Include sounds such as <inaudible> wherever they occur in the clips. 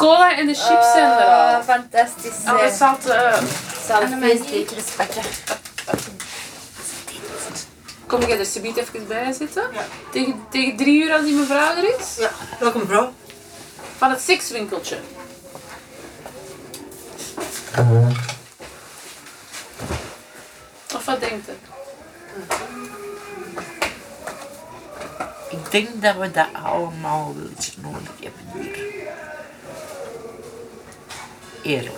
cola en de chips zijn er Ah, al. fantastisch. Oh, dat zal het, eh, zal de feestbeker pakken. Kom jij er subiet even bij zitten? Tegen, tegen drie uur als die mevrouw er is? Ja, welke mevrouw? Van het sekswinkeltje. Of wat denkt u? Ik denk dat we dat allemaal wel eens nodig hebben hier. Eerlijk.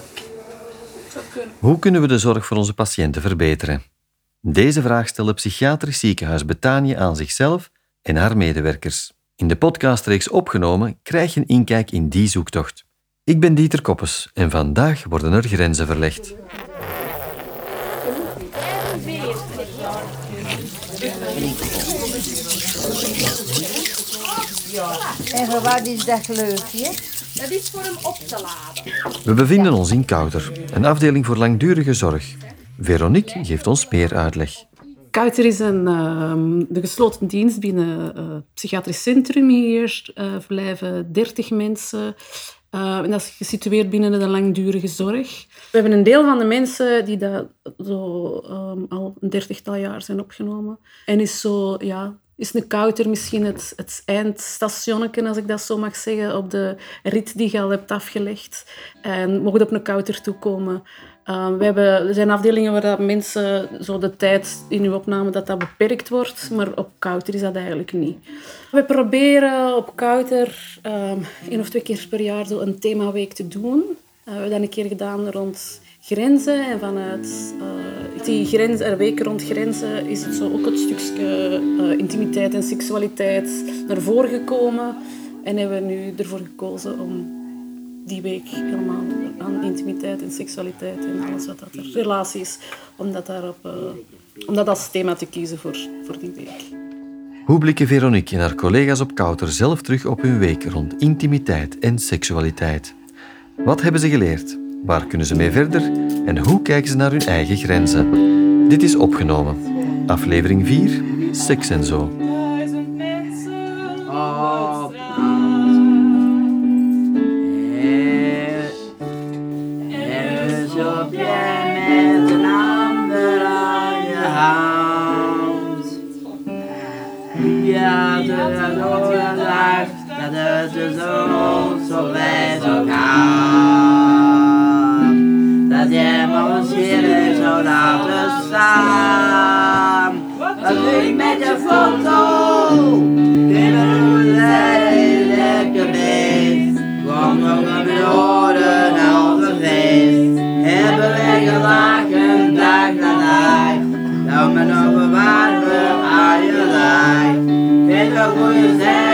Kunnen. Hoe kunnen we de zorg voor onze patiënten verbeteren? Deze vraag stelde psychiatrisch ziekenhuis Betanië aan zichzelf en haar medewerkers. In de podcastreeks opgenomen krijg je een inkijk in die zoektocht. Ik ben Dieter Koppes en vandaag worden er grenzen verlegd. En voor wat is dat gleufje? Dat is voor hem op te laden. We bevinden ons in Kouter, een afdeling voor langdurige zorg. Veronique geeft ons meer uitleg. Kouter is een, ehm, de gesloten dienst binnen het psychiatrisch centrum. Hier eh verblijven 30 mensen. Eh, en dat is gesitueerd binnen de langdurige zorg. We hebben een deel van de mensen die dat zo, ehm, al een dertigtal jaar zijn opgenomen. En is zo, ja, is een Kouter misschien het, het eindstationnetje, als ik dat zo mag zeggen, op de rit die je al hebt afgelegd. En mocht op een Kouter toekomen. Uh, we hebben, er zijn afdelingen waar dat mensen zo de tijd in uw opname dat dat beperkt wordt, maar op Kouter is dat eigenlijk niet. We proberen op Kouter um, één of twee keer per jaar zo een themaweek te doen. Uh, we hebben dat een keer gedaan rond grenzen en vanuit uh, die grens, er week rond grenzen is het zo ook het stukje uh, intimiteit en seksualiteit naar voren gekomen. En hebben we nu ervoor gekozen om die week helemaal aan intimiteit en seksualiteit en alles wat dat er relatie is, om dat, daarop, uh, om dat als thema te kiezen voor, voor die week. Hoe blikken Veronique en haar collega's op Kouter zelf terug op hun week rond intimiteit en seksualiteit? Wat hebben ze geleerd? Waar kunnen ze mee verder? En hoe kijken ze naar hun eigen grenzen? Dit is opgenomen. Aflevering 4, Seks en zo. Ja, de zon zo blij zo gaat. Jij maar serieus zo laten staan. Wat doe ik met je foto? Kinderen zijn lekker beest. Kom nog naar beneden als een feest. Hebben wij gelachen dag na. Nou me nog bewaren aan je lijf. Vind een goede zij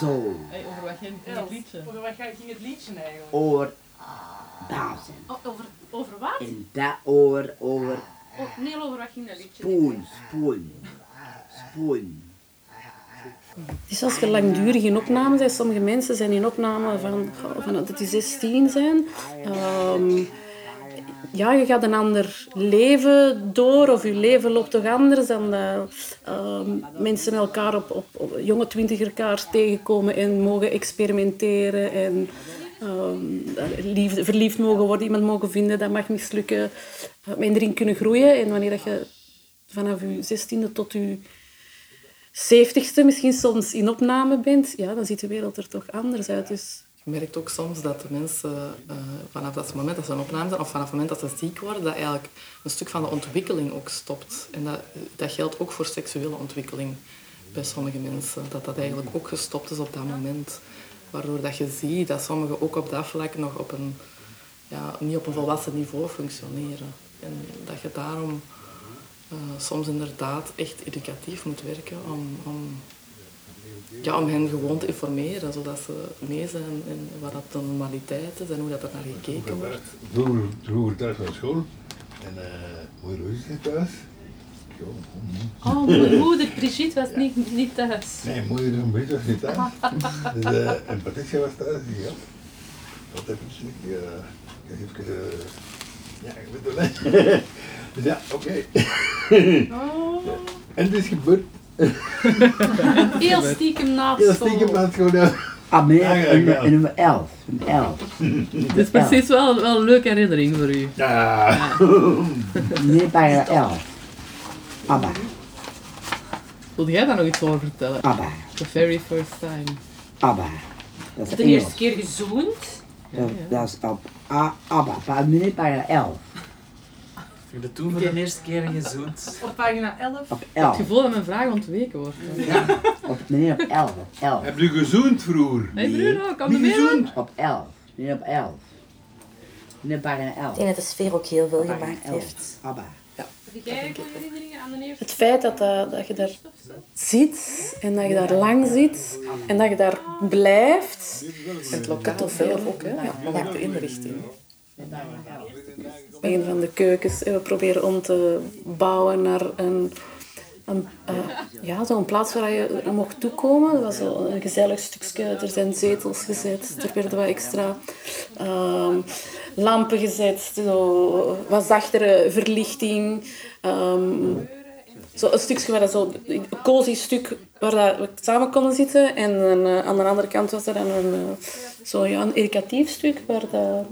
gezond. Over wat ging het liedje? Over wat ging het liedje eigenlijk? Over dansen. over, over wat? En dat over, over Oh, nee, over wat ging dat liedje? spoen, spoen, spoen. Dus als je langdurig in opname bent, sommige mensen zijn in opname van, van dat die 16 zijn. Um, ja, je gaat een ander leven door, of je leven loopt toch anders dan dat um, mensen elkaar op, op, op jonge twintigerkaars tegenkomen en mogen experimenteren en liefde, verliefd mogen worden, iemand mogen vinden, dat mag mislukken, en erin kunnen groeien. En wanneer dat je vanaf je zestiende tot je zeventigste misschien soms in opname bent, ja, dan ziet de wereld er toch anders uit. Dus Je merkt ook soms dat de mensen uh, vanaf dat moment dat ze een opname zijn, of vanaf het moment dat ze ziek worden, dat eigenlijk een stuk van de ontwikkeling ook stopt. En dat, dat geldt ook voor seksuele ontwikkeling bij sommige mensen. Dat dat eigenlijk ook gestopt is op dat moment. Waardoor dat je ziet dat sommigen ook op dat vlak nog op een, ja, niet op een volwassen niveau functioneren. En dat je daarom uh, soms inderdaad echt educatief moet werken om, ja, om hen gewoon te informeren, zodat ze mee zijn in wat dat de normaliteit is en hoe dat er naar gekeken wordt. Vroeger, vroeger thuis naar school en uh, hoe is het thuis? Oh, mijn moeder Brigitte was niet, niet thuis. Nee, moeder en Britt was niet thuis. <laughs> Dus, eh, en Patricia was thuis, ja. Wat heb ik niet? Uh, even, uh, ja, ik weet het niet. <laughs> Dus ja, oké. Oh. En het is gebeurd. <laughs> Heel stiekem na Heel stiekem het gewoon... Ah, wel. in nummer 11. Nummer 11. Het <laughs> is precies wel, wel een leuke herinnering voor u. Ja. Meneer pagina 11. Abba, Wil jij daar nog iets over vertellen? Abba, The very first time. Abba. Dat is De eerste keer gezoend. Dat, dat is op A, Abba, meneer pagina 11. Heb je toen voor de eerste keer gezoend? Op pagina 11. Op Ik heb 11. het gevoel dat mijn vraag ontweken wordt. Op, meneer op 11. Op 11. Heb je gezoend vroeger? Hey Bruno, kan Niet gezoend? Op 11. Meneer op 11. Meneer pagina 11. Ik denk dat de sfeer ook heel veel gemaakt 11. heeft. Abba. Heb jij goede herinneringen aan de eerste Het feit dat, dat, dat je daar zit en dat je daar lang zit en dat je daar blijft. En het lokaal zelf ook, hè? Ja, maar ook de inrichting. Een van de keukens. En we proberen om te bouwen naar een, een, eh, ja, zo'n plaats waar je mocht toekomen. Dat was een gezellig stukje. Er zijn zetels gezet. Er werden wat extra ehm, lampen gezet. Zo wat zachtere verlichting. Ehm, zo een stukje waar zo, een cozy stuk waar we samen konden zitten. En eh, aan de andere kant was er een, eh, zo, een educatief stuk waar dat,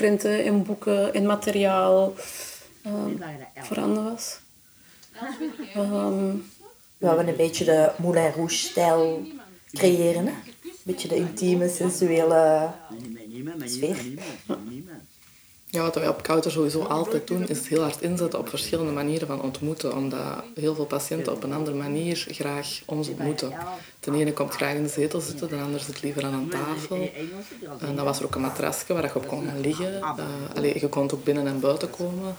printen en boeken en materiaal ehm, voorhanden was. Ehm, We wilden een beetje de Moulin Rouge-stijl creëren. Hè? Een beetje de intieme, sensuele sfeer. Ja, wat wij op Kouter sowieso altijd doen, is heel hard inzetten op verschillende manieren van ontmoeten. Omdat heel veel patiënten op een andere manier graag ons ontmoeten. De ene komt graag in de zetel zitten, de ander zit liever aan een tafel. En dan was er ook een matrasje waar je op kon gaan liggen. Allee, je kon ook binnen en buiten komen.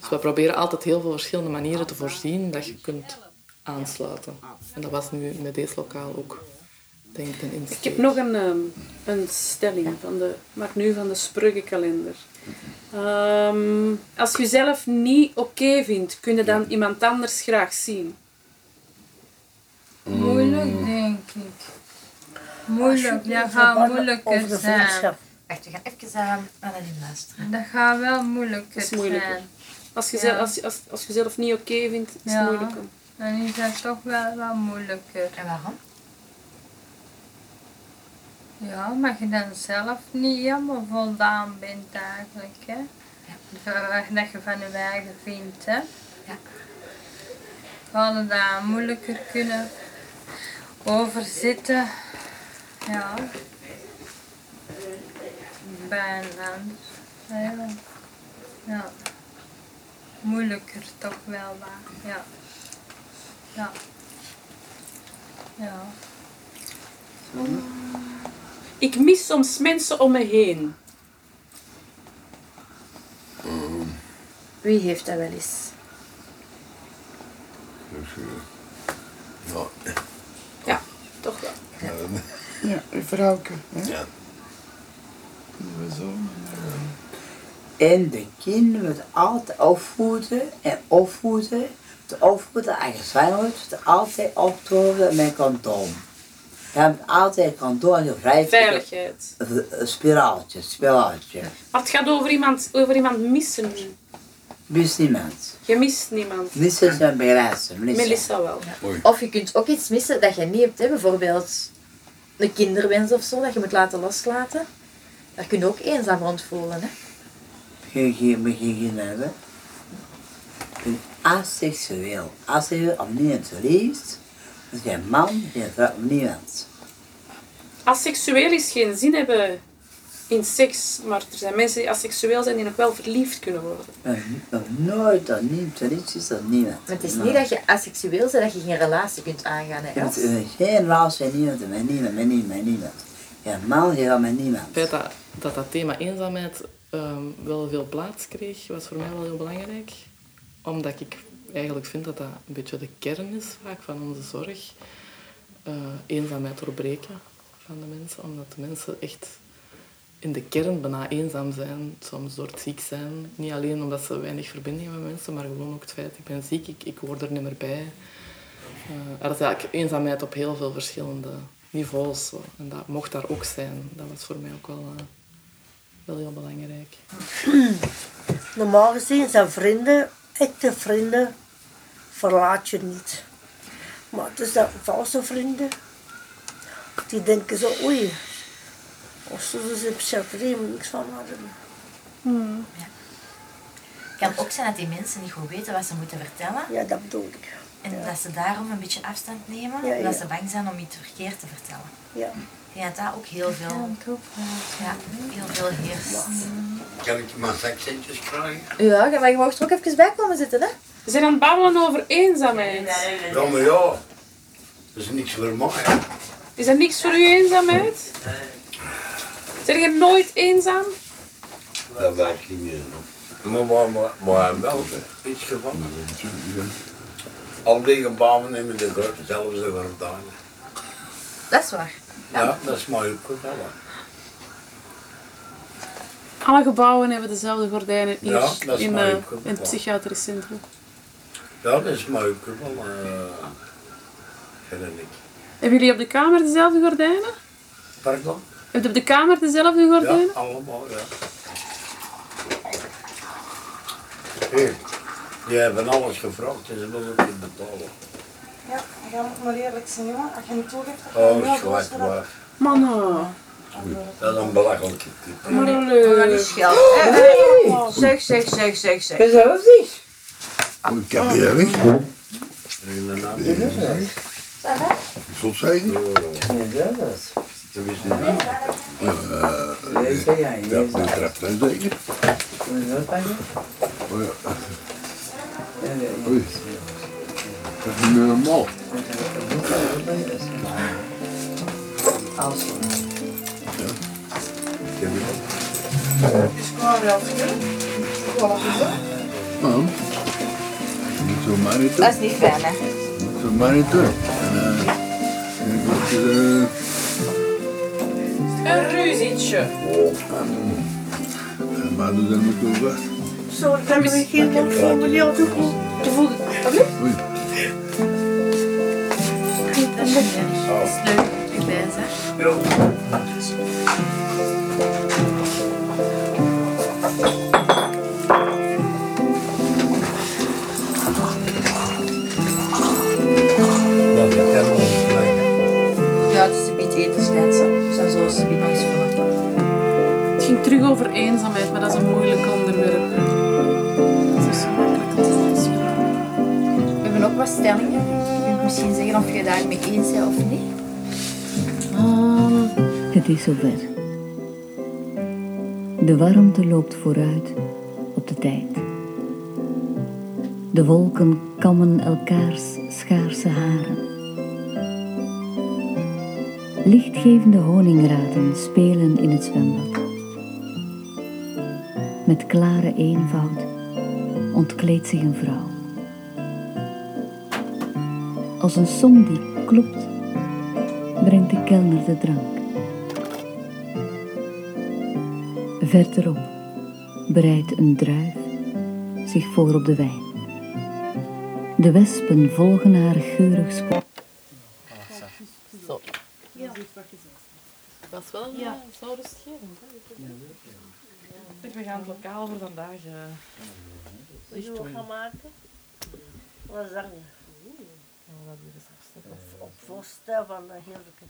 Dus we proberen altijd heel veel verschillende manieren te voorzien dat je kunt aansluiten. En dat was nu met deze lokaal ook, denk ik, een ik heb nog een, ehm, een stelling, van de, maar nu van de spreugenkalender. Ehm, als je zelf niet oké vindt, kun je dan iemand anders graag zien. Moeilijk, denk ik. Moeilijk, dat gaat moeilijker zijn. Wacht, we gaan even aan Annelien luisteren. Dat gaat wel moeilijker is moeilijker. zijn. Als je, Ja. zelf, als, als, als je zelf niet oké vindt, is het Ja. moeilijker. Dan is dat toch wel wat moeilijker. En waarom? Ja, maar je dan zelf niet helemaal voldaan bent eigenlijk, hè. Dat- Dat je van je eigen vindt, hè. Ja. Hadden daar moeilijker kunnen overzitten. Ja. Bij een ander. Ja. ja. Moeilijker toch wel, maar ja. Ja. Ja. Ik mis soms mensen om me heen. Wie heeft dat wel eens? Dus, eh, ja. Ja, toch wel. Ja, Ja, een vrouwke. Hè? ja. Zo. En de kinderen moeten altijd opvoeden en opvoeden. Te opvoeden als je zwanger wordt, altijd opvoeden met condoom. Je hebt altijd condoom gevrijd. Veiligheid. Een spiraaltje, spiraaltje. Maar het gaat over iemand, over iemand missen. Mis niemand. Je mist niemand. Missen zijn begeleidster. Melissa wel. Of je kunt ook iets missen dat je niet hebt, hè? bijvoorbeeld een kinderwens of zo, dat je moet laten loslaten. Daar kun je ook eenzaam rond voelen. Hè? Geen, geen, geen, geen hebben. Je bent asexueel. Asexueel om niemand Dus geen man, geen vrouw niemand. Asexueel is geen zin hebben in seks, maar er zijn mensen die asexueel zijn die nog wel verliefd kunnen worden. Nog, nooit aan niemand verliefd is dan niemand. Maar het is niet dat je asexueel bent, dat je geen relatie kunt aangaan. Hè, hebt eh, geen relatie met niemand, met niemand, met niemand, met niemand. Geen man, geen met niemand. Het feit dat dat, dat thema eenzaamheid ehm, wel veel plaats kreeg, was voor mij wel heel belangrijk. Omdat ik eigenlijk vind dat dat een beetje de kern is vaak van onze zorg. Eh, eenzaamheid doorbreken van de mensen. Omdat de mensen echt in de kern bijna eenzaam zijn, soms door het ziek zijn. Niet alleen omdat ze weinig verbinding hebben met mensen, maar gewoon ook het feit, ik ben ziek, ik, ik hoor er niet meer bij. Uh, dat is eigenlijk eenzaamheid op heel veel verschillende niveaus. Zo. En dat mocht daar ook zijn. Dat was voor mij ook wel, uh, wel heel belangrijk. Normaal gezien zijn vrienden, echte vrienden, verlaat je niet. Maar het is dat valse vrienden. Die denken zo, oei, als ze dus in psychiatrie moet niks van hadden. Hmm. Ja. Het kan ook zijn dat die mensen niet goed weten wat ze moeten vertellen. Ja, dat bedoel ik. En dat ze daarom een beetje afstand nemen, Ja, omdat ja. ze bang zijn om iets verkeerd te vertellen. Ja. Dat dat ook heel veel, ja, heel veel heerst. Kan ik mijn zakcentjes krijgen? Ja, maar je mag er ook even bij komen zitten, hè? We zijn aan het babbelen over eenzaamheid. Ja, maar ja, dat is niks voor mij. Is dat niks voor u eenzaamheid? Zijn je nooit eenzaam? Dat weet ik niet meer. Maar, maar, maar, maar wel iets gevonden. Al die gebouwen nemen de grote zelfs gordijnen. Dat is waar. Ja, dat is mooi opgevallen. Alle gebouwen hebben dezelfde gordijnen hier Ja, dat is in, mooi eh, opgevallen. in het psychiatrisch centrum. Ja, dat is mooi. Uh, vind ik. Hebben jullie op de kamer dezelfde gordijnen? Pardon? Heb je op de kamer dezelfde Ja, gordijnen? allemaal, ja. Hier, die hebben alles gevraagd en ze willen het niet betalen. Ja, ga ik maar eerlijk zijn, jongen. Als je niet toegeeft, dan Oh, ga je wel doorsturen. waar. Mannen. Dat is een belachelijke type. Maar schelden. Hey. Hey. Zeg, zeg, zeg, zeg, zeg. Zelfs niet. Ik heb hier weg. Zult zeggen? Dat is niet. Ja, dat betreft mij zeker. Oh ja. Oei. Dat is niet meer normaal. Is klaar. Voilà, is dat? Ja. Niet niet Dat is niet fijn, hè? Niet zomaar niet doen. En, eh, eh, Een ruzietje. en maar doe dat moet wel vast. Zo, ik heb er geen niet te. Je voelt het. Is leuk. Ik ben zeg. Ja, het is een beetje etenstijd, hè. Ik zou zo een beetje langs vullen. Het ging terug over eenzaamheid, maar dat is een moeilijk onderwerp. Het is zo makkelijk om te. We hebben ook wat stellingen. Misschien zeggen of je daarmee eens bent of niet. Het is zover. De warmte loopt vooruit op de tijd. De wolken kammen elkaars schaarse haren. Lichtgevende honingraten spelen in het zwembad. Met klare eenvoud ontkleedt zich een vrouw. Als een som die klopt, brengt de kelner de drank. Verderop bereidt een druif zich voor op de wijn. De wespen volgen haar geurig spoor. Zo. Dat is wel een ja. zo rustgevend. we gaan het lokaal voor vandaag uh, Zullen we wat gaan maken? Lasagne. Op voorstel van de heerlijke.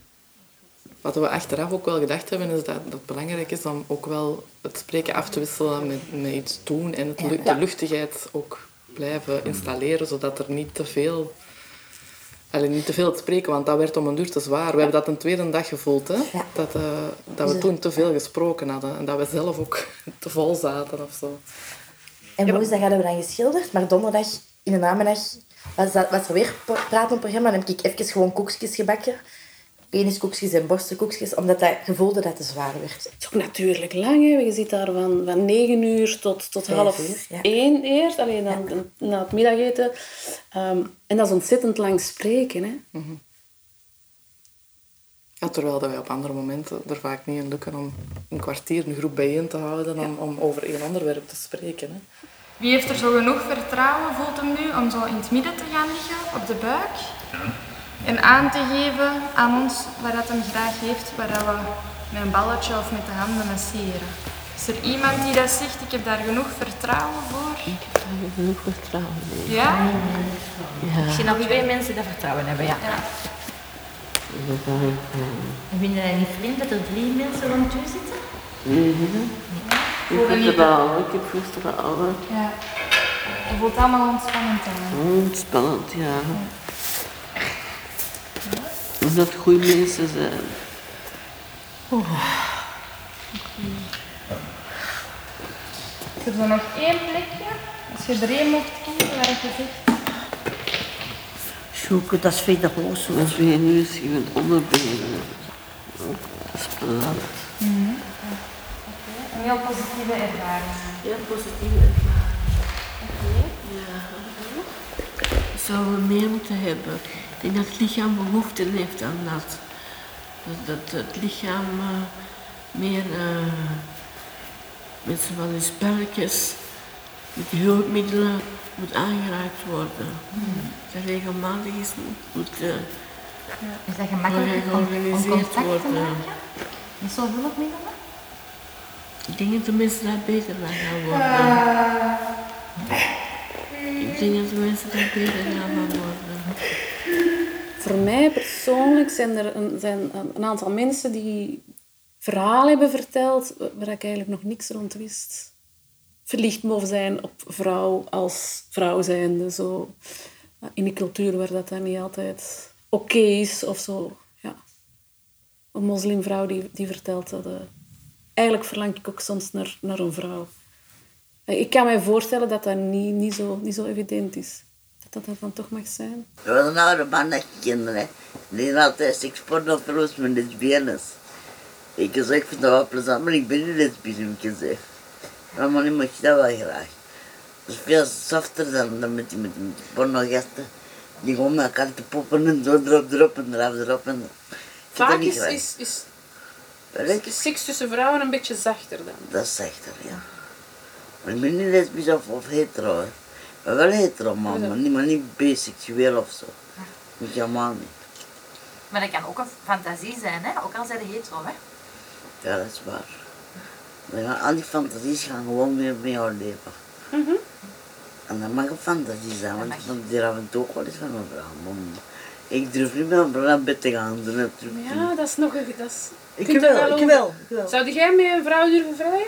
Wat we achteraf ook wel gedacht hebben, is dat, dat het belangrijk is om ook wel het spreken af te wisselen met, met iets doen en het, de luchtigheid ook blijven installeren, zodat er niet te veel... Allee, niet te veel te spreken, want dat werd om een duur te zwaar. We hebben dat een tweede dag gevoeld, hè? Dat, eh, dat we Dus- toen te veel gesproken hadden en dat we zelf ook te vol zaten of zo. En woensdag hadden we dan geschilderd, maar donderdag in de namiddag was, dat, was er weer praten op het programma. Dan heb ik even gewoon koekjes gebakken. Peniskoekjes en borstenkoekjes, omdat dat gevoelde dat het te zwaar werd. Het is ook natuurlijk lang, hè. Je zit daar van, van 9 uur tot, tot half uur, ja. 1 eerst, alleen dan, na het middageten. Ehm, en dat is ontzettend lang spreken. Hè. Ja, terwijl dat wij op andere momenten er vaak niet in lukken om een kwartier een groep bijeen te houden om, om over één onderwerp te spreken. Hè. Wie heeft er zo genoeg vertrouwen, voelt hem nu, om zo in het midden te gaan liggen, op de buik? En aan te geven aan ons wat dat hem graag heeft, waar dat we met een balletje of met de handen masseren. Is er iemand die dat zegt, ik heb daar genoeg vertrouwen voor? Ik heb daar genoeg vertrouwen in. Ja? Ja. Misschien nog twee mensen dat vertrouwen hebben, ja. En vind je dat niet vreemd dat er drie mensen rond u zitten? Mhm. Ik Voelen niet- vertrouwen, ik heb vertrouwen. Ja. Je voelt allemaal ontspannend aan. Ontspannend, ja. Omdat het goede mensen zijn. Ik heb er nog één plekje. Als je er één mocht kiezen waar je zegt. Zoeken, dat is verder los. Dat is weer nu misschien met onderbenen. Dat is plat. Heel positieve ervaring. Heel positieve ervaring. Ja. Dat zouden we meer moeten hebben. Ik denk dat het lichaam behoefte heeft aan dat. Dat, dat het lichaam eh, meer eh, met z'n van die spelletjes, met die hulpmiddelen moet aangeraakt worden. Dat regelmatig is moet, moet eh, Is dat gemakkelijker om, om georganiseerd contact te worden. maken? Met zo'n hulpmiddelen? Ik denk dat de mensen daar beter van gaan worden. Ik denk dat de mensen daar beter gaan van worden. Voor mij persoonlijk zijn er een, zijn een aantal mensen die verhalen hebben verteld waar ik eigenlijk nog niks rond wist. Verliefd mogen zijn op vrouw als vrouw zijnde. Zo. In een cultuur waar dat dan niet altijd oké is of zo. Ja. Een moslimvrouw die, die vertelt dat... eh, eigenlijk verlang ik ook soms naar, naar een vrouw. Eh, Ik kan mij voorstellen dat dat niet, niet, zo, niet zo evident is. Dat dat er dan toch mag zijn. Er was een oude man dat kinderen. Die had altijd sekspornofilos met lesbiennes. Ik zei, ik vind dat wel plezant, maar ik ben niet lesbisch, heb ik gezegd. Maar man, mag je dat wel graag. Dat is veel softer dan, dan met die, met die, pornogasten. Die gewoon met elkaar te poppen en zo erop, erop en eraf, erop. En... Ik Vaak is, is, is, Welk? is seks tussen vrouwen een beetje zachter dan. Dat is zachter, ja. Maar ik ben niet lesbisch of, of hetero. Hè. Maar wel hetero, man, maar niet, maar niet biseksueel of zo. Moet je helemaal niet. Maar dat kan ook een fantasie zijn, hè? ook al zijn de hetero. Hè? Ja, dat is waar. Gaan, al die fantasies gaan gewoon weer met jou leven. Mhm. En dat mag een fantasie zijn, want ik fantaseer af en toe ook wel eens van een vrouw. Maar ik durf niet vrouw naar bed te gaan. Ik Ja, dat is nog een... Dat is, Ik wel, ik wel, ik wel. Zou jij met een vrouw durven vrijen?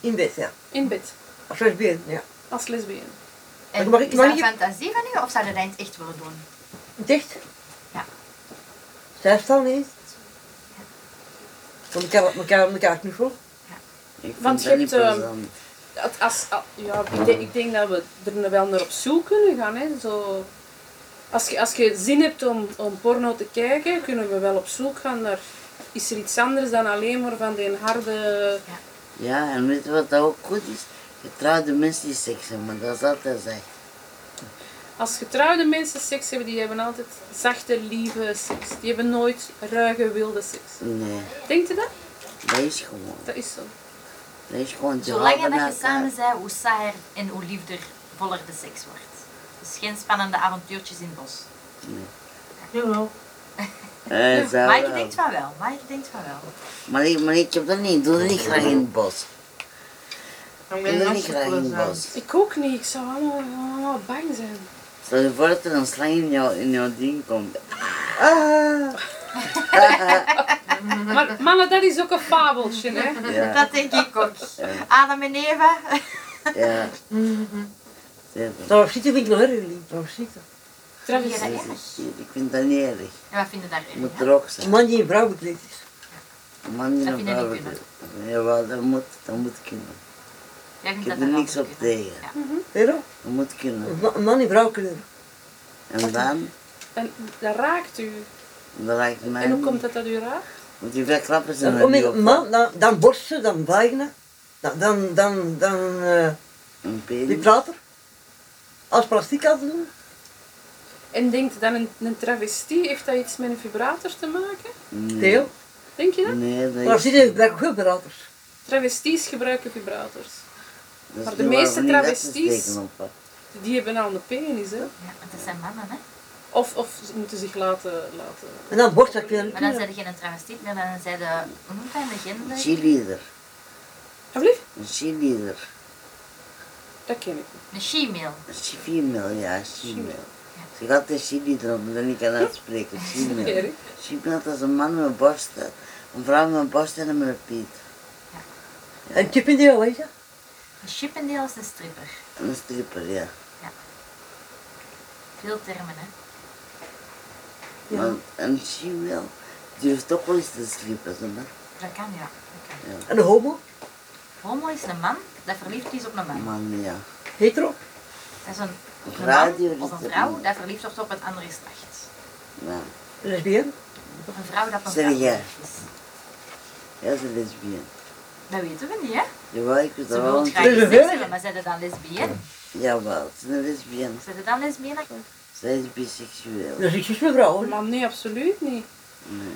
In bed, ja. In bed, Als lesbien, ja. als lesbien. En mag ik- is mag dat een ik- fantasie van u of zou je dat echt willen doen? Dicht? Ja. Zij staan niet. Want elkaar, elkaar, elkaar knuffelen. Ik Want je hebt... niet ehm, als, al- ja, ik, denk, ik denk dat we er wel naar op zoek kunnen gaan. Hè. Zo, als, je, als je zin hebt om, om porno te kijken, kunnen we wel op zoek gaan naar... Is er iets anders dan alleen maar van die harde... Ja, en weet je wat dat ook goed is? Getrouwde mensen die seks hebben, maar dat is altijd zeg. Als getrouwde mensen seks hebben, die hebben altijd zachte, lieve seks. Die hebben nooit ruige, wilde seks. Nee, Denkt u dat? dat is gewoon. Dat is zo. Dat is gewoon Zolang houden dat je elkaar. samen bent, hoe saaier en hoe liefdevoller de seks wordt. Dus geen spannende avontuurtjes in het bos. Jawel. Eh, maar je wel. denkt van wel, denkt van wel. Maar ik, maar ik heb dat niet, ik doe dat niet graag in het bos. Ik Ik doe dat niet graag in het bos. Ik ook niet. Ik zou allemaal, allemaal bang zijn. Stel je voor dat er een slang in jouw, in jouw ding komt. Ah. <laughs> Maar mannen, dat is ook een fabeltje, hè? Ja. Dat denk ik ook. Ja. Adam en Eva. Ja. <laughs> Daar zitten ik nog erg lief. Daar zitten. Vind je dat dat erg? Ik vind dat niet erg. En wat vind je daar Het erg? moet er ook Een zijn. man die een vrouw bekleed is. Een man die Dat een vrouw wil. Jawel, dat moet, dat moet kunnen. Jij Ik heb dat er dat niks op tegen. Ja. Weet je? Dat moet kunnen. Een ma- Een man die vrouw kleuren. En dan, En dat raakt u. dan raakt mij En hoe komt het dat u raakt? Want die veel klappen zijn Dan er niet op. man, dan, dan borsten, dan vagina. Dan, dan, dan, dan eh, Een die prater. Als plastic aan te doen. En denkt dan een, een travestie, heeft dat iets met een vibrator te maken? Nee. Denk je dat? Nee, dat Maar is... zie je, ik ook vibrators. Travesties gebruiken vibrators. dat Maar de meeste niet travesties-. Die hebben al een penis, hè? Ja, want dat zijn mannen, hè. Of, of ze moeten zich laten... laten. En dan borstwerk weer Maar dan zijn je geen travestiet meer, dan zijn de, hoe noemt dat, een legende? Cheerleader. Alsjeblieft? Een cheerleader. Dat ken ik Een she-mail. Een female, ja, female. Ze gaat de cheerleader omdat ik niet kan uitspreken. Female, dat is een man met borsten. Een vrouw met een borst en een een piet. En Chippendale, weet je? Een Chippendale is een stripper. En een stripper, ja. Veel termen, hè. Ja. Maar een female durft toch wel eens te strippen, hè. Dat kan, ja. Dat kan. Ja. En een homo? Homo is een man dat verliefd is op een man. Man, ja. Hetero? Dat is een, Een een man of een vrouw dat verliefd wordt op het andere geslacht. Ja. Lesbien? Of een vrouw dat op een Zeg vrouw is. Ja, ze is lesbien. Dat weten we niet, hè. Jawel, ik weet Ze dat wil wel. graag een seks vrouw? hebben, maar zijn ze dan lesbien? Jawel, ze is een lesbien. Zijn ze dan lesbien? Zij is biseksueel. Dat is vrouwen. Maar nee, absoluut niet. Nee.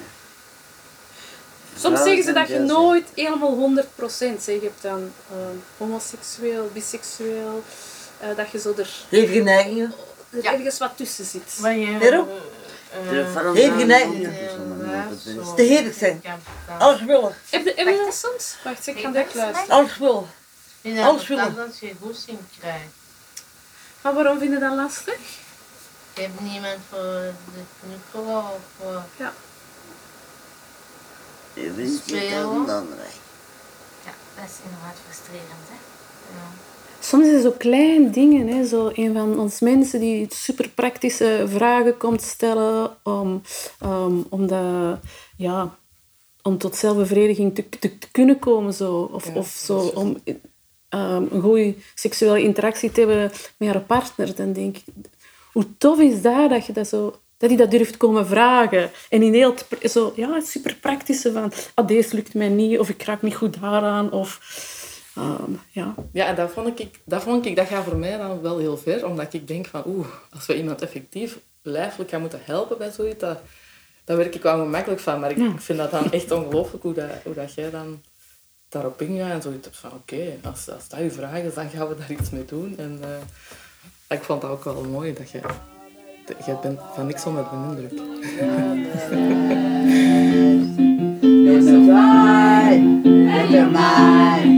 Soms zeggen ze dat je nooit helemaal 100% zeg. Je hebt dan ehm, homoseksueel, biseksueel, eh, dat je zo er, Hevige neigingen. er ergens wat tussen zit. Maar? De vrouw Hevige neigingen. Te hevig zijn. Alles willen. Heb je, heb je dat soms? Wacht, ik ga direct luisteren. Alles willen. En Alles dan willen. dat je goesting krijgt. Maar waarom vind je dat lastig? Je hebt niemand voor de knuffelen of voor... Ja. Je wint je andere. Ja, dat is inderdaad frustrerend, hè. Ja. Soms is het zo klein dingen. Hè? Zo een van ons mensen die super praktische vragen komt stellen om, ehm, om, dat, ja, om tot zelfbevrediging te, te, te kunnen komen. Zo. Of, of zo, om ehm, een goede seksuele interactie te hebben met haar partner. Dan denk ik, hoe tof is dat dat je dat zo... Dat hij dat durft komen vragen. En in heel zo, ja, super praktische van... Ah, deze lukt mij niet, of ik raak niet goed daaraan, of... ehm, ja. Ja, en dat vond ik, dat vond ik, dat gaat voor mij dan wel heel ver, omdat ik denk van, oeh, als we iemand effectief lijfelijk gaan moeten helpen bij zoiets, dat, daar werk ik wel gemakkelijk van. Maar ik, ik vind dat dan echt ongelooflijk hoe, dat, hoe dat jij dan daarop ingaat en zoiets hebt van, oké, als, als dat je vraag is, dan gaan we daar iets mee doen. En eh, ik vond dat ook wel mooi, dat je, dat je bent van niks onder de indruk. Mind,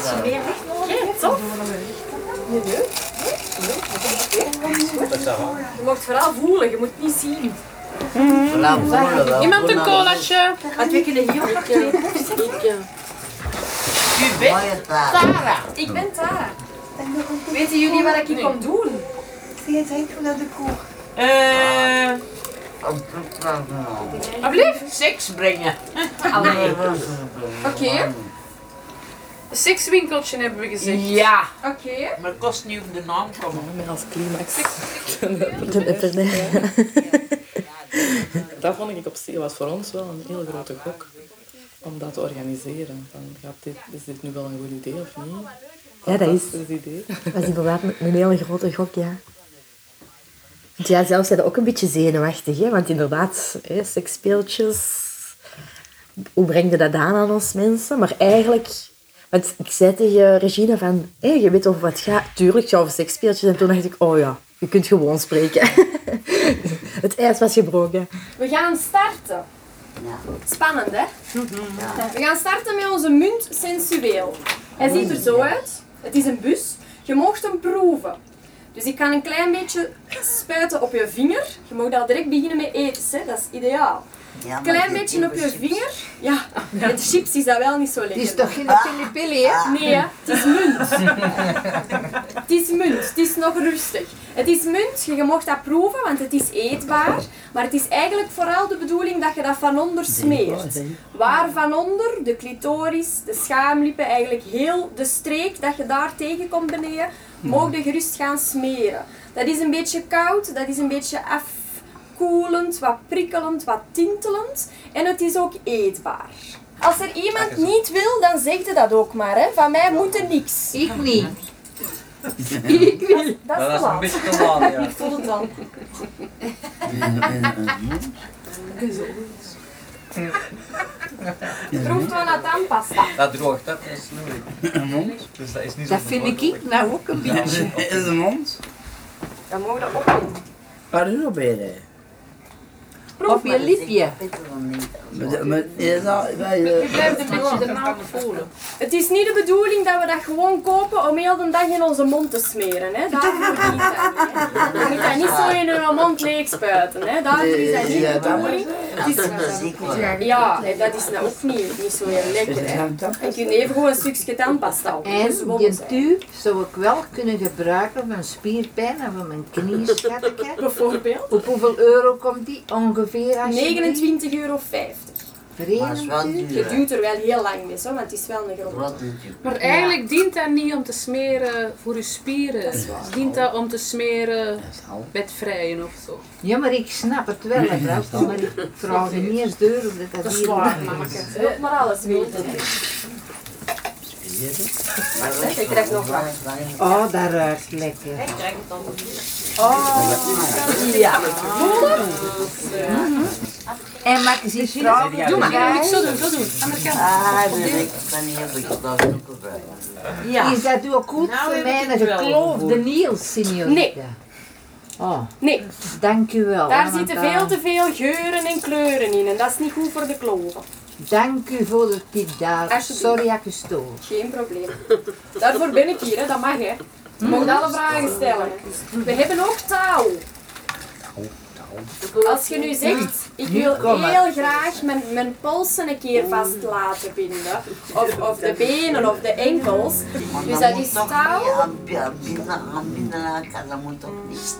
als je meer licht nodig hebt, tof. Je mocht vooral voelen, je moet niet zien. Vooral voelen wel. Iemand een colaatje? Want we kunnen hier ook U bent. Tara. Ik ben Tara. Weten jullie wat ik hier kom doen? Zie je het heen naar de koer? Eh... Alblieft? Seks brengen. Oké. Een sekswinkeltje hebben we gezegd. Ja. Oké. Maar het kost niet op de naam komen. Met als climax. dat vond ik op zich, was voor ons wel een heel grote gok om dat te organiseren. Van, gaat dit, is dit nu wel een goed idee of niet? Ja, dat is, Fantastisch idee. dat is inderdaad een een hele grote gok, ja. Want ja, zelf zijn we ook een beetje zenuwachtig, hè? want inderdaad, hè, seksspeeltjes, hoe breng je dat aan aan ons mensen? Maar eigenlijk, want ik zei tegen Regina van, hé, je weet over wat het gaat. Tuurlijk, het gaat over seksspeeltjes. En toen dacht ik, oh ja, je kunt gewoon spreken. <laughs> het ijs was gebroken. We gaan starten. Spannend, hè? We gaan starten met onze munt sensueel. Hij ziet er zo uit. Het is een bus. Je mocht hem proeven. Dus ik kan een klein beetje spuiten op je vinger. Je mag al direct beginnen met eten, hè? dat is ideaal. Ja, klein je beetje op je chips. vinger. Ja, met chips is dat wel niet zo lekker. Het is toch geen pilipili, hè? Nee, hè? het is munt. <laughs> het is munt, het is nog rustig. Het is munt, je mocht dat proeven, want het is eetbaar. Maar het is eigenlijk vooral de bedoeling dat je dat van onder smeert. Waar van onder, de clitoris, de schaamlippen, eigenlijk heel de streek dat je daar tegenkomt beneden, mogen je gerust gaan smeren. Dat is een beetje koud, dat is een beetje afkoelend, wat prikkelend, wat tintelend. En het is ook eetbaar. Als er iemand niet wil, dan zegt hij dat ook maar. Hè. Van mij moet er niks. Ik niet. <laughs> Ik wil. Dat Dat is is een beetje te laat, ja. Ik voel het dan. Proeft van dat tandpasta. Dat droogt, dat is moeilijk. Dus dat is niet zo Dat vind ik nou ook een beetje. <laughs> In de mond? Dan mogen we dat opnemen. Waar is dat bij? Op je lipje. Bij de... Je een beetje erna voelen. Het is niet de bedoeling dat we dat gewoon kopen om heel de dag in onze mond te smeren. Hè. Daarvoor niet. hè. Je moet dat niet zo in je mond leeg spuiten. Hè. Daarvoor is dat niet de bedoeling. Het is, ja, dat is nou ook niet, niet zo heel lekker. Hè. En je kunt even gewoon een stukje tandpasta op. En die zijn. tube zou ik wel kunnen gebruiken voor mijn spierpijn en voor mijn knieschatje. Bijvoorbeeld? Op hoeveel euro komt die ongeveer? Alsjeblieft? 29,50 euro. Maar het is wel duur, Je duwt er wel heel lang mee, zo, want het is wel een grote. Maar eigenlijk dient dat niet om te smeren voor je spieren. Dient dat om te smeren met vrijen of zo. Ja, maar ik snap het wel. Maar ik vraag je niet eens deur of dat Dat dat is hier waar. Je wilt maar alles weten. Je krijgt nog wat. Oh, dat ruikt lekker. Ik krijg het dan. Oh, Ja. En maak eens iets. Doe maar, ik zo doen, zo doen. Andere kant. Ah, dat ik van die heb ik dat ook gebruikt. Ja. Is dat ook goed Nou voor ik het wel gekloofde gevoeld. Niels, signorita? Nee. Oh, Nee, dank u wel. daar zitten veel te veel geuren en kleuren in en dat is niet goed voor de kloven. Dank u voor de tip daar. Sorry dat ik u stoor. Geen probleem. Daarvoor ben ik hier, hè. dat mag hè. Je mag alle vragen stellen. We hebben ook touw. Als je nu zegt, ik wil heel graag mijn, mijn polsen een keer vast laten binden, of, of de benen of de enkels, dus dat is touw. Dat.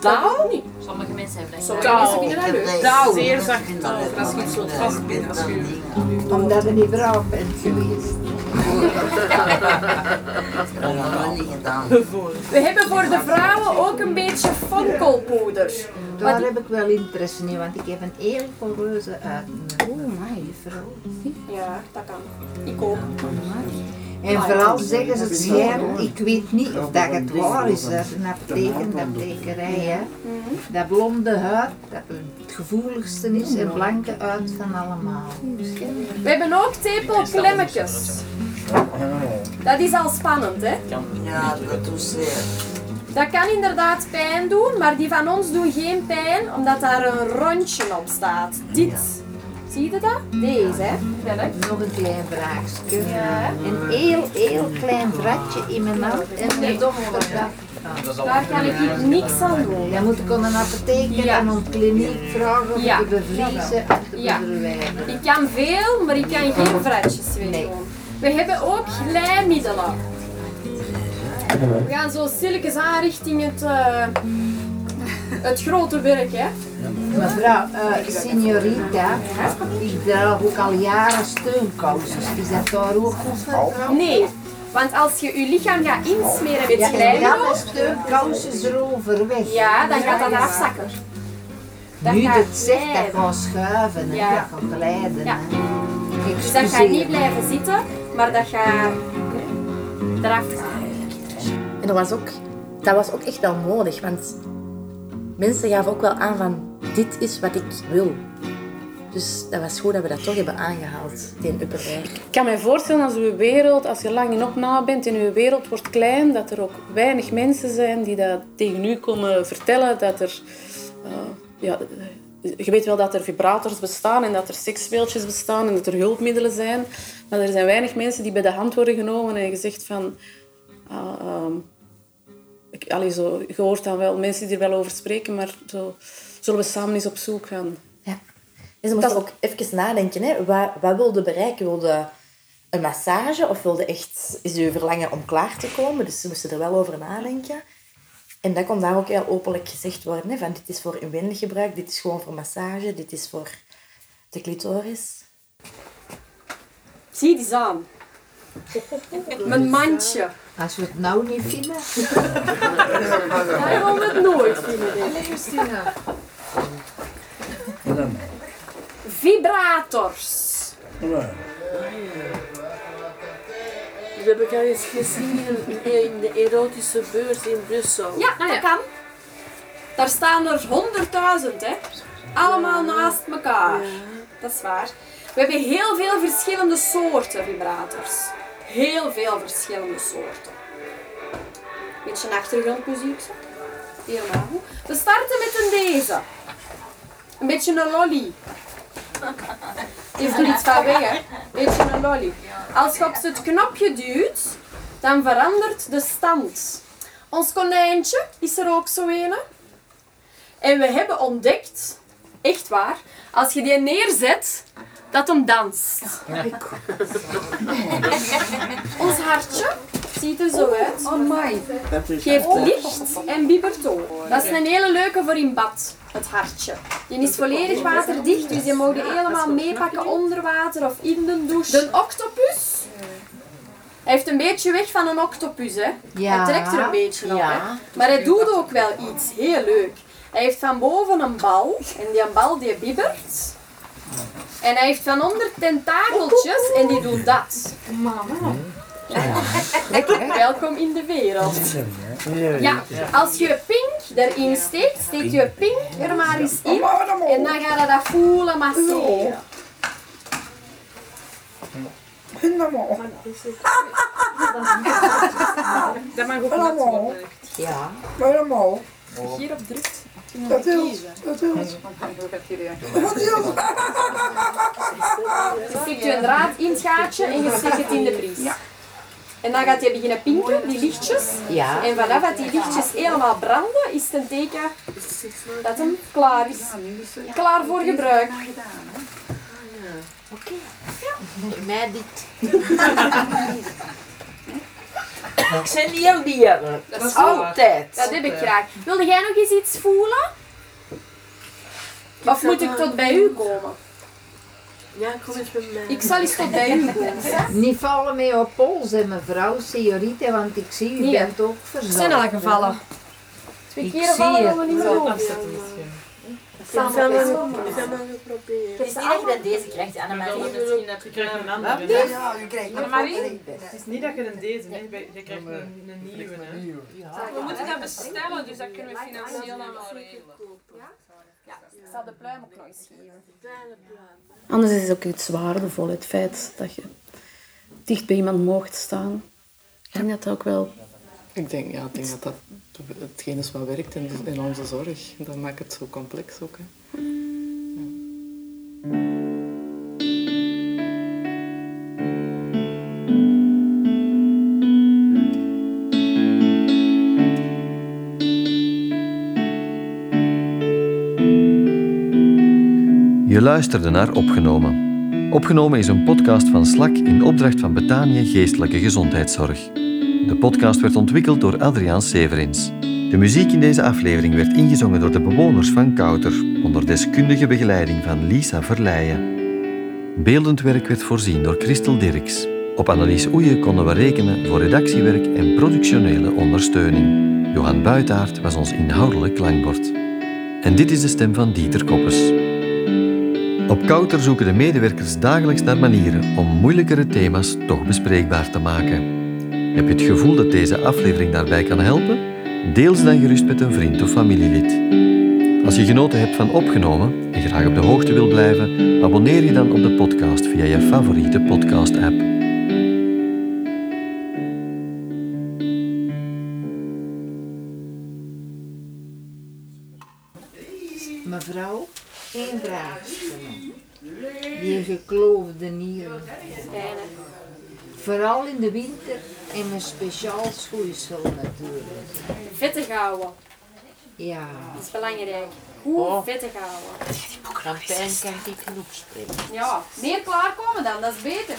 Touw niet. Sommige mensen hebben dat Sommige mensen vinden dat dat- Touw. Zeer zacht dat touw, als je iets wilt vastbinden, als je- Omdat je niet braaf bent geweest. <laughs> Dat hebben we niet gedaan. We hebben voor de vrouwen ook een beetje fonkelpoeder. Daar heb ik wel interesse in, want ik heb een heel poreuze uit. Oh my vrouw. Ja, dat kan. Ik ook. En vooral zeggen ze het schijnt, ik weet niet of dat het waar is, uit een apotheek en de apothekerij, hè. Dat blonde huid, dat het gevoeligste is en blanke huid van allemaal. We hebben ook tepelklemmetjes. Dat is al spannend, hè? Ja, dat doet zeer. Dat kan inderdaad pijn doen, maar die van ons doen geen pijn, omdat daar een rondje op staat. Dit. Zie je dat? Deze, hè? Nog een klein vraagje. Ja. Een heel, heel klein vratje in mijn hand en dochter dat. Daar kan ik niks aan doen. Dan moet ik aan een apotheek Ja. en aan een kliniek vragen om Ja. te bevriezen te Ja. verwijderen. Ik kan veel, maar ik kan geen vratjes wegdoen. We hebben ook glijmiddelen. We gaan zo stilletjes aan richting het, eh, het grote werk, hè? Mevrouw, eh signorita, ik draag ook al jaren steunkousen. Is dat daar ook goed voor? Nee, want als je je lichaam gaat insmeren met Ja, dan de steunkousen erover weg. ja, dan gaat dat afzakken. Dat nu gaat dat zegt, dat gaat schuiven en Ja. dat gaat glijden. Ja. Dus dat gaat niet blijven zitten, maar dat gaat eraf. En dat was, ook, dat was ook echt wel nodig, want mensen gaven ook wel aan van dit is wat ik wil. Dus dat was goed dat we dat toch hebben aangehaald, die upperwijk. Ik kan me voorstellen als uw wereld, als je lang in opname bent en uw wereld wordt klein, dat er ook weinig mensen zijn die dat tegen u komen vertellen, dat er, eh, ja, je weet wel dat er vibrators bestaan en dat er seksspeeltjes bestaan en dat er hulpmiddelen zijn. Maar er zijn weinig mensen die bij de hand worden genomen en gezegd van... ah, ehm, ik, allee, zo, je hoort dan wel mensen die er wel over spreken, maar zo, zullen we samen eens op zoek gaan. En ze moesten ook even nadenken, hè. Wat, wat wilde bereiken? Wilde een massage of wilde echt is u verlangen om klaar te komen? Dus ze moesten er wel over nadenken. En dat kon daar ook heel openlijk gezegd worden, hè, van dit is voor inwendig gebruik, dit is gewoon voor massage, dit is voor de clitoris. Zie die aan. Mijn mandje. Als we het nou niet vinden. <laughs> Hij wil het nooit vinden. Christina. Vibrators. Dat heb ik al eens gezien in, in de erotische beurs in Brussel. Ja, dat kan. Daar staan er honderdduizend, hè. Allemaal naast elkaar. Dat is waar. We hebben heel veel verschillende soorten vibrators. Heel veel verschillende soorten. Beetje achtergrondmuziek. Helemaal goed. We starten met een deze. Een beetje een lolly. Heeft er iets van weg, hè? Beetje een lolly. Als je op het knopje duwt, dan verandert de stand. Ons konijntje is er ook zo een. En we hebben ontdekt, echt waar, als je die neerzet, dat hem danst. <laughs> Ons hartje ziet er zo uit. Geeft licht en bibbert ook. Dat is een hele leuke voor in bad, het hartje. Die is volledig waterdicht, dus je mag die helemaal meepakken onder water of in de douche. De octopus. Hij heeft een beetje weg van een octopus, hè. Ja. Hij trekt er een beetje op, Ja. hè. Maar hij doet ook wel iets heel leuk. Hij heeft van boven een bal en die bal die bibbert. En hij heeft van onder tentakeltjes en die doen dat. Mama. Welkom in de wereld. Ja, als je pink erin steekt, steek je pink er maar eens in en dan ga je dat voelen masseren. Dat mag ook worden. Ja. Allemaal. Hierop drukt. Dat is, dat is. <laughs> Je steekt je een draad in het gaatje en je steekt het in de bries. En dan gaat hij beginnen pinken, die lichtjes. Ja. En vanaf dat die lichtjes helemaal branden, is het een teken dat hem klaar is. Klaar voor gebruik. Oké. Mij dit. <laughs> Ik zijn heel dieren. Dat is Altijd. Dat heb ik graag. Wilde jij nog eens iets voelen? Of moet ik tot bij u komen? Ja, kom eens bij mij. Ik zal eens tot bij u komen. <laughs> Niet vallen mee op pols, hè, mevrouw Seorite, want ik zie u Nee. bent ook Ik verzorgd. zijn al gevallen. Twee Ik keer zie vallen we niet meer Zo, doen. afzetten Het is niet dat je dat deze krijgt, Annemarie. Misschien je krijgt een andere. Ja, je krijgt een Annemarie? andere. Het is niet dat je een deze hebt, je krijgt een, een nieuwe. Hè? We moeten dat bestellen, dus dat kunnen we financieel dan wel regelen. Ja, ik zal de pluim ook nog eens geven. Anders is het ook iets waardevol, het feit dat je dicht bij iemand mocht staan. En dat ook wel... Ik denk, ja, ik denk dat dat hetgeen is wat werkt in, in onze zorg. Dat maakt het zo complex ook. Hè. Je luisterde naar Opgenomen. Opgenomen is een podcast van Slak in opdracht van Betanië Geestelijke Gezondheidszorg. De podcast werd ontwikkeld door Adriaan Severins. De muziek in deze aflevering werd ingezongen door de bewoners van Kouter onder deskundige begeleiding van Lisa Verleijen. Beeldend werk werd voorzien door Christel Dirks. Op Annelies Oeje konden we rekenen voor redactiewerk en productionele ondersteuning. Johan Buitaert was ons inhoudelijk klankbord. En dit is de stem van Dieter Koppes. Op Kouter zoeken de medewerkers dagelijks naar manieren om moeilijkere thema's toch bespreekbaar te maken. Heb je het gevoel dat deze aflevering daarbij kan helpen? Deel ze dan gerust met een vriend of familielid. Als je genoten hebt van opgenomen en graag op de hoogte wil blijven, abonneer je dan op de podcast via je favoriete podcast-app. Mevrouw, Eén vraagje. Die gekloofde nieren. Vooral in de winter en met speciaal schoeisel natuurlijk. Vettig houden. Ja. Dat is belangrijk. Goed Oh. vettig houden. Pijn kan ik genoeg. Ja, meer klaarkomen dan, dat is beter.